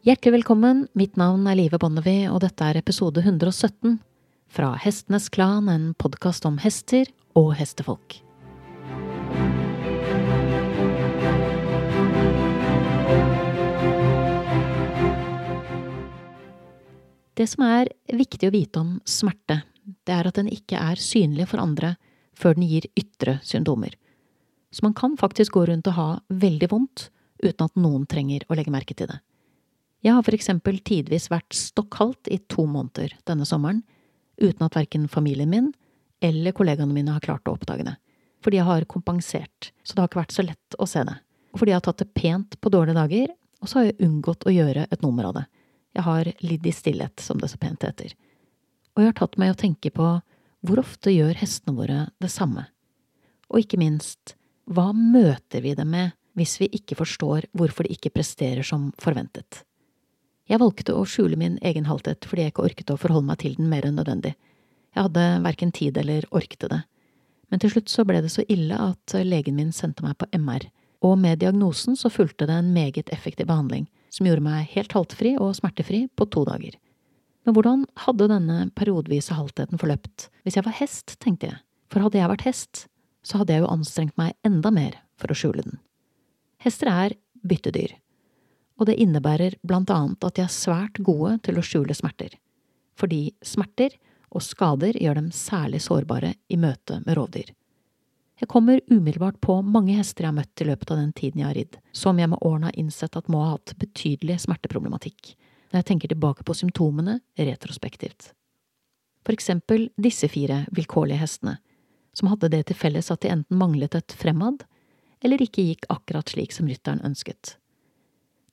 Hjertelig velkommen, mitt navn er Live Bonnevie, og dette er episode 117 fra Hestenes Klan, en podkast om hester og hestefolk. Det som er viktig å vite om smerte, det er at den ikke er synlig for andre før den gir ytre symptomer. Så man kan faktisk gå rundt og ha veldig vondt uten at noen trenger å legge merke til det. Jeg har for eksempel tidvis vært stokkhaldt i to måneder denne sommeren, uten at verken familien min eller kollegaene mine har klart å oppdage det. Fordi jeg har kompensert, så det har ikke vært så lett å se det. Og fordi jeg har tatt det pent på dårlige dager, og så har jeg unngått å gjøre et nummer av det. Jeg har lidd i stillhet, som det så pent heter. Og jeg har tatt meg å tenke på hvor ofte gjør hestene våre det samme? Og ikke minst, hva møter vi dem med hvis vi ikke forstår hvorfor de ikke presterer som forventet? Jeg valgte å skjule min egen halthet fordi jeg ikke orket å forholde meg til den mer enn nødvendig. Jeg hadde verken tid eller orket det. Men til slutt så ble det så ille at legen min sendte meg på MR, og med diagnosen så fulgte det en meget effektiv behandling, som gjorde meg helt haltfri og smertefri på to dager. Men hvordan hadde denne periodevise haltheten forløpt hvis jeg var hest, tenkte jeg, for hadde jeg vært hest, så hadde jeg jo anstrengt meg enda mer for å skjule den. Hester er byttedyr, og det innebærer blant annet at de er svært gode til å skjule smerter, fordi smerter og skader gjør dem særlig sårbare i møte med rovdyr. Jeg kommer umiddelbart på mange hester jeg har møtt i løpet av den tiden jeg har ridd, som jeg med årene har innsett at må ha hatt betydelig smerteproblematikk, når jeg tenker tilbake på symptomene retrospektivt. For eksempel disse fire vilkårlige hestene, som hadde det til felles at de enten manglet et fremad, eller ikke gikk akkurat slik som rytteren ønsket.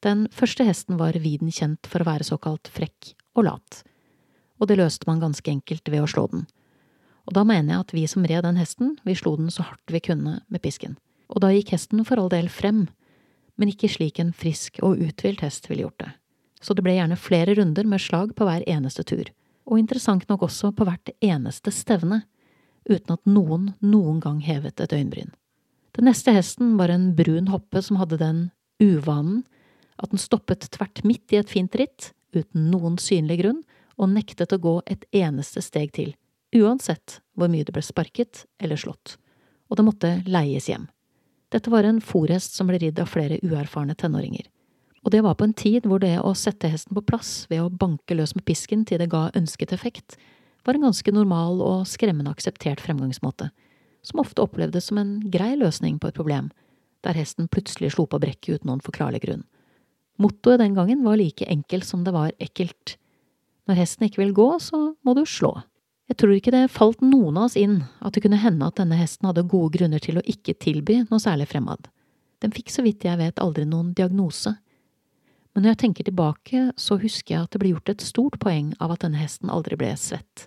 Den første hesten var viden kjent for å være såkalt frekk og lat, og det løste man ganske enkelt ved å slå den. Og da mener jeg at vi som red den hesten, vi slo den så hardt vi kunne med pisken. Og da gikk hesten for all del frem, men ikke slik en frisk og uthvilt hest ville gjort det. Så det ble gjerne flere runder med slag på hver eneste tur, og interessant nok også på hvert eneste stevne, uten at noen noen gang hevet et øyenbryn. Den neste hesten var en brun hoppe som hadde den uvanen at den stoppet tvert midt i et fint ritt, uten noen synlig grunn, og nektet å gå et eneste steg til, uansett hvor mye det ble sparket eller slått, og det måtte leies hjem. Dette var en fòrhest som ble ridd av flere uerfarne tenåringer, og det var på en tid hvor det å sette hesten på plass ved å banke løs med pisken til det ga ønsket effekt, var en ganske normal og skremmende akseptert fremgangsmåte, som ofte opplevdes som en grei løsning på et problem, der hesten plutselig slo på brekket uten noen forklarlig grunn. Mottoet den gangen var like enkelt som det var ekkelt. Når hesten ikke vil gå, så må du slå. Jeg tror ikke det falt noen av oss inn at det kunne hende at denne hesten hadde gode grunner til å ikke tilby noe særlig fremad. Den fikk så vidt jeg vet aldri noen diagnose. Men når jeg tenker tilbake, så husker jeg at det ble gjort et stort poeng av at denne hesten aldri ble svett,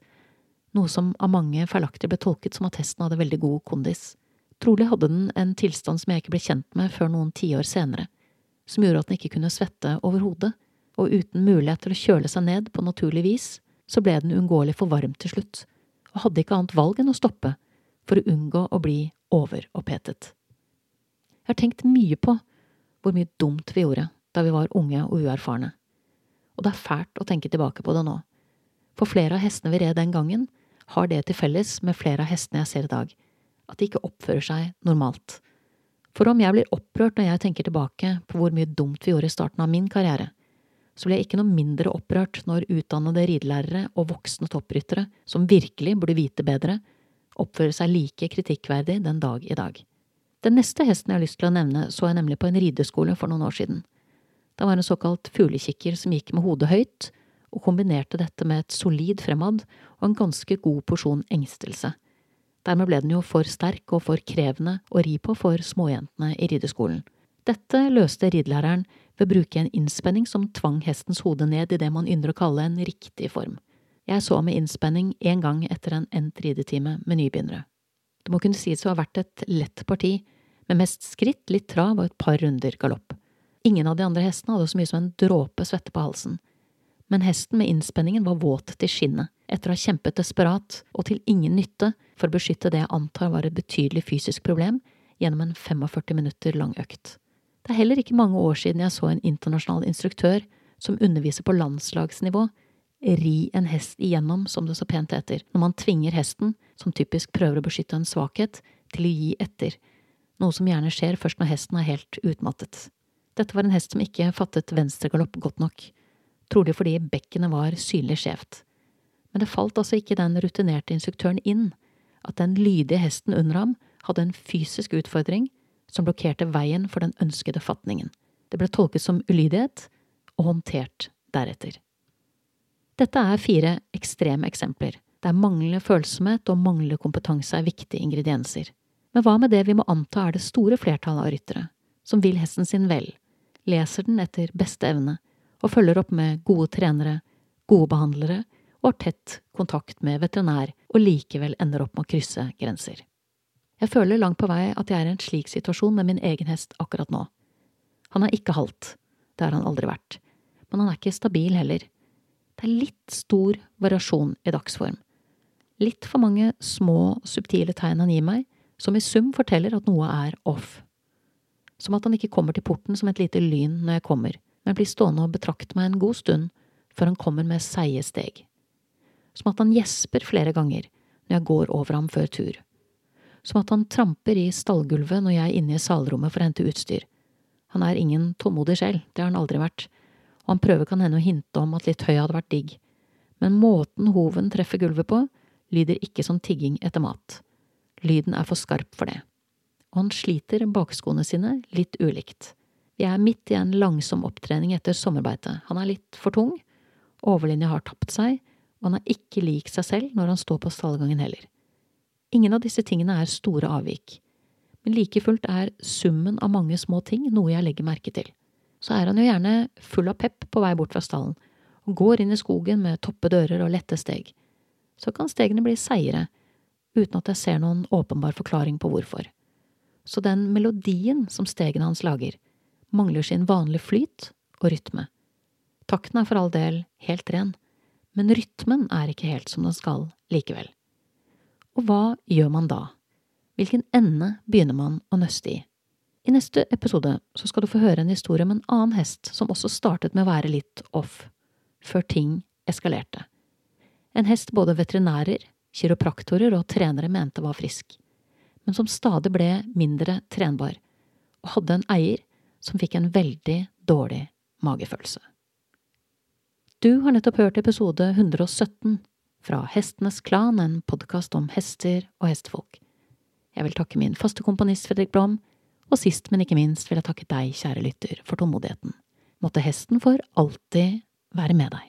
noe som av mange feilaktig ble tolket som at hesten hadde veldig god kondis. Trolig hadde den en tilstand som jeg ikke ble kjent med før noen tiår senere som gjorde at den ikke kunne svette overhodet, og uten mulighet til å kjøle seg ned på naturlig vis, så ble den uunngåelig for varm til slutt, og hadde ikke annet valg enn å stoppe, for å unngå å bli overopphetet. Jeg har tenkt mye på hvor mye dumt vi gjorde da vi var unge og uerfarne, og det er fælt å tenke tilbake på det nå, for flere av hestene vi red den gangen, har det til felles med flere av hestene jeg ser i dag, at de ikke oppfører seg normalt for om jeg blir opprørt når jeg tenker tilbake på hvor mye dumt vi gjorde i starten av min karriere, så blir jeg ikke noe mindre opprørt når utdannede ridelærere og voksne toppryttere, som virkelig burde vite bedre, oppfører seg like kritikkverdig den dag i dag. Den neste hesten jeg har lyst til å nevne, så jeg nemlig på en rideskole for noen år siden. Det var en såkalt fuglekikker som gikk med hodet høyt, og kombinerte dette med et solid fremad og en ganske god porsjon engstelse. Dermed ble den jo for sterk og for krevende å ri på for småjentene i rideskolen. Dette løste ridelæreren ved å bruke en innspenning som tvang hestens hode ned i det man ynder å kalle en riktig form. Jeg så med innspenning en gang etter en endt ridetime med nybegynnere. Det må kunne sies å ha vært et lett parti, med mest skritt, litt trav og et par runder galopp. Ingen av de andre hestene hadde så mye som en dråpe svette på halsen, men hesten med innspenningen var våt til skinnet, etter å ha kjempet desperat og til ingen nytte for å beskytte det jeg antar var et betydelig fysisk problem, gjennom en 45 minutter lang økt. Det er heller ikke mange år siden jeg så en internasjonal instruktør som underviser på landslagsnivå, ri en hest igjennom, som det så pent heter, når man tvinger hesten, som typisk prøver å beskytte en svakhet, til å gi etter, noe som gjerne skjer først når hesten er helt utmattet. Dette var en hest som ikke fattet venstregalopp godt nok, trolig fordi bekkenet var synlig skjevt. Men det falt altså ikke den rutinerte instruktøren inn at den lydige hesten under ham hadde en fysisk utfordring som blokkerte veien for den ønskede fatningen. Det ble tolket som ulydighet og håndtert deretter. Dette er fire ekstreme eksempler, der manglende følsomhet og manglende kompetanse er viktige ingredienser. Men hva med det vi må anta er det store flertallet av ryttere, som vil hesten sin vel, leser den etter beste evne og følger opp med gode trenere, gode behandlere og har tett kontakt med veterinær og likevel ender opp med å krysse grenser. Jeg føler langt på vei at jeg er i en slik situasjon med min egen hest akkurat nå. Han er ikke halt, det har han aldri vært, men han er ikke stabil heller. Det er litt stor variasjon i dagsform. Litt for mange små, subtile tegn han gir meg, som i sum forteller at noe er off. Som at han ikke kommer til porten som et lite lyn når jeg kommer, men blir stående og betrakte meg en god stund før han kommer med seige steg. Som at han gjesper flere ganger når jeg går over ham før tur. Som at han tramper i stallgulvet når jeg er inne i salrommet for å hente utstyr. Han er ingen tålmodig sjel, det har han aldri vært, og han prøver kan hende å hinte om at litt høy hadde vært digg, men måten hoven treffer gulvet på, lyder ikke som tigging etter mat. Lyden er for skarp for det. Og han sliter bakskoene sine litt ulikt. Vi er midt i en langsom opptrening etter sommerbeite. Han er litt for tung, overlinja har tapt seg, og han er ikke lik seg selv når han står på stallgangen heller. Ingen av disse tingene er store avvik, men like fullt er summen av mange små ting noe jeg legger merke til. Så er han jo gjerne full av pepp på vei bort fra stallen, og går inn i skogen med toppe dører og lette steg. Så kan stegene bli seigere, uten at jeg ser noen åpenbar forklaring på hvorfor. Så den melodien som stegene hans lager, mangler sin vanlige flyt og rytme. Takten er for all del helt ren, men rytmen er ikke helt som den skal likevel. Og hva gjør man da? Hvilken ende begynner man å nøste i? I neste episode så skal du få høre en historie om en annen hest som også startet med å være litt off, før ting eskalerte. En hest både veterinærer, kiropraktorer og trenere mente var frisk, men som stadig ble mindre trenbar, og hadde en eier som fikk en veldig dårlig magefølelse. Du har nettopp hørt episode 117 fra Hestenes Klan, en podkast om hester og hestefolk. Jeg vil takke min faste komponist Fredrik Blom, og sist, men ikke minst vil jeg takke deg, kjære lytter, for tålmodigheten. Måtte hesten for alltid være med deg.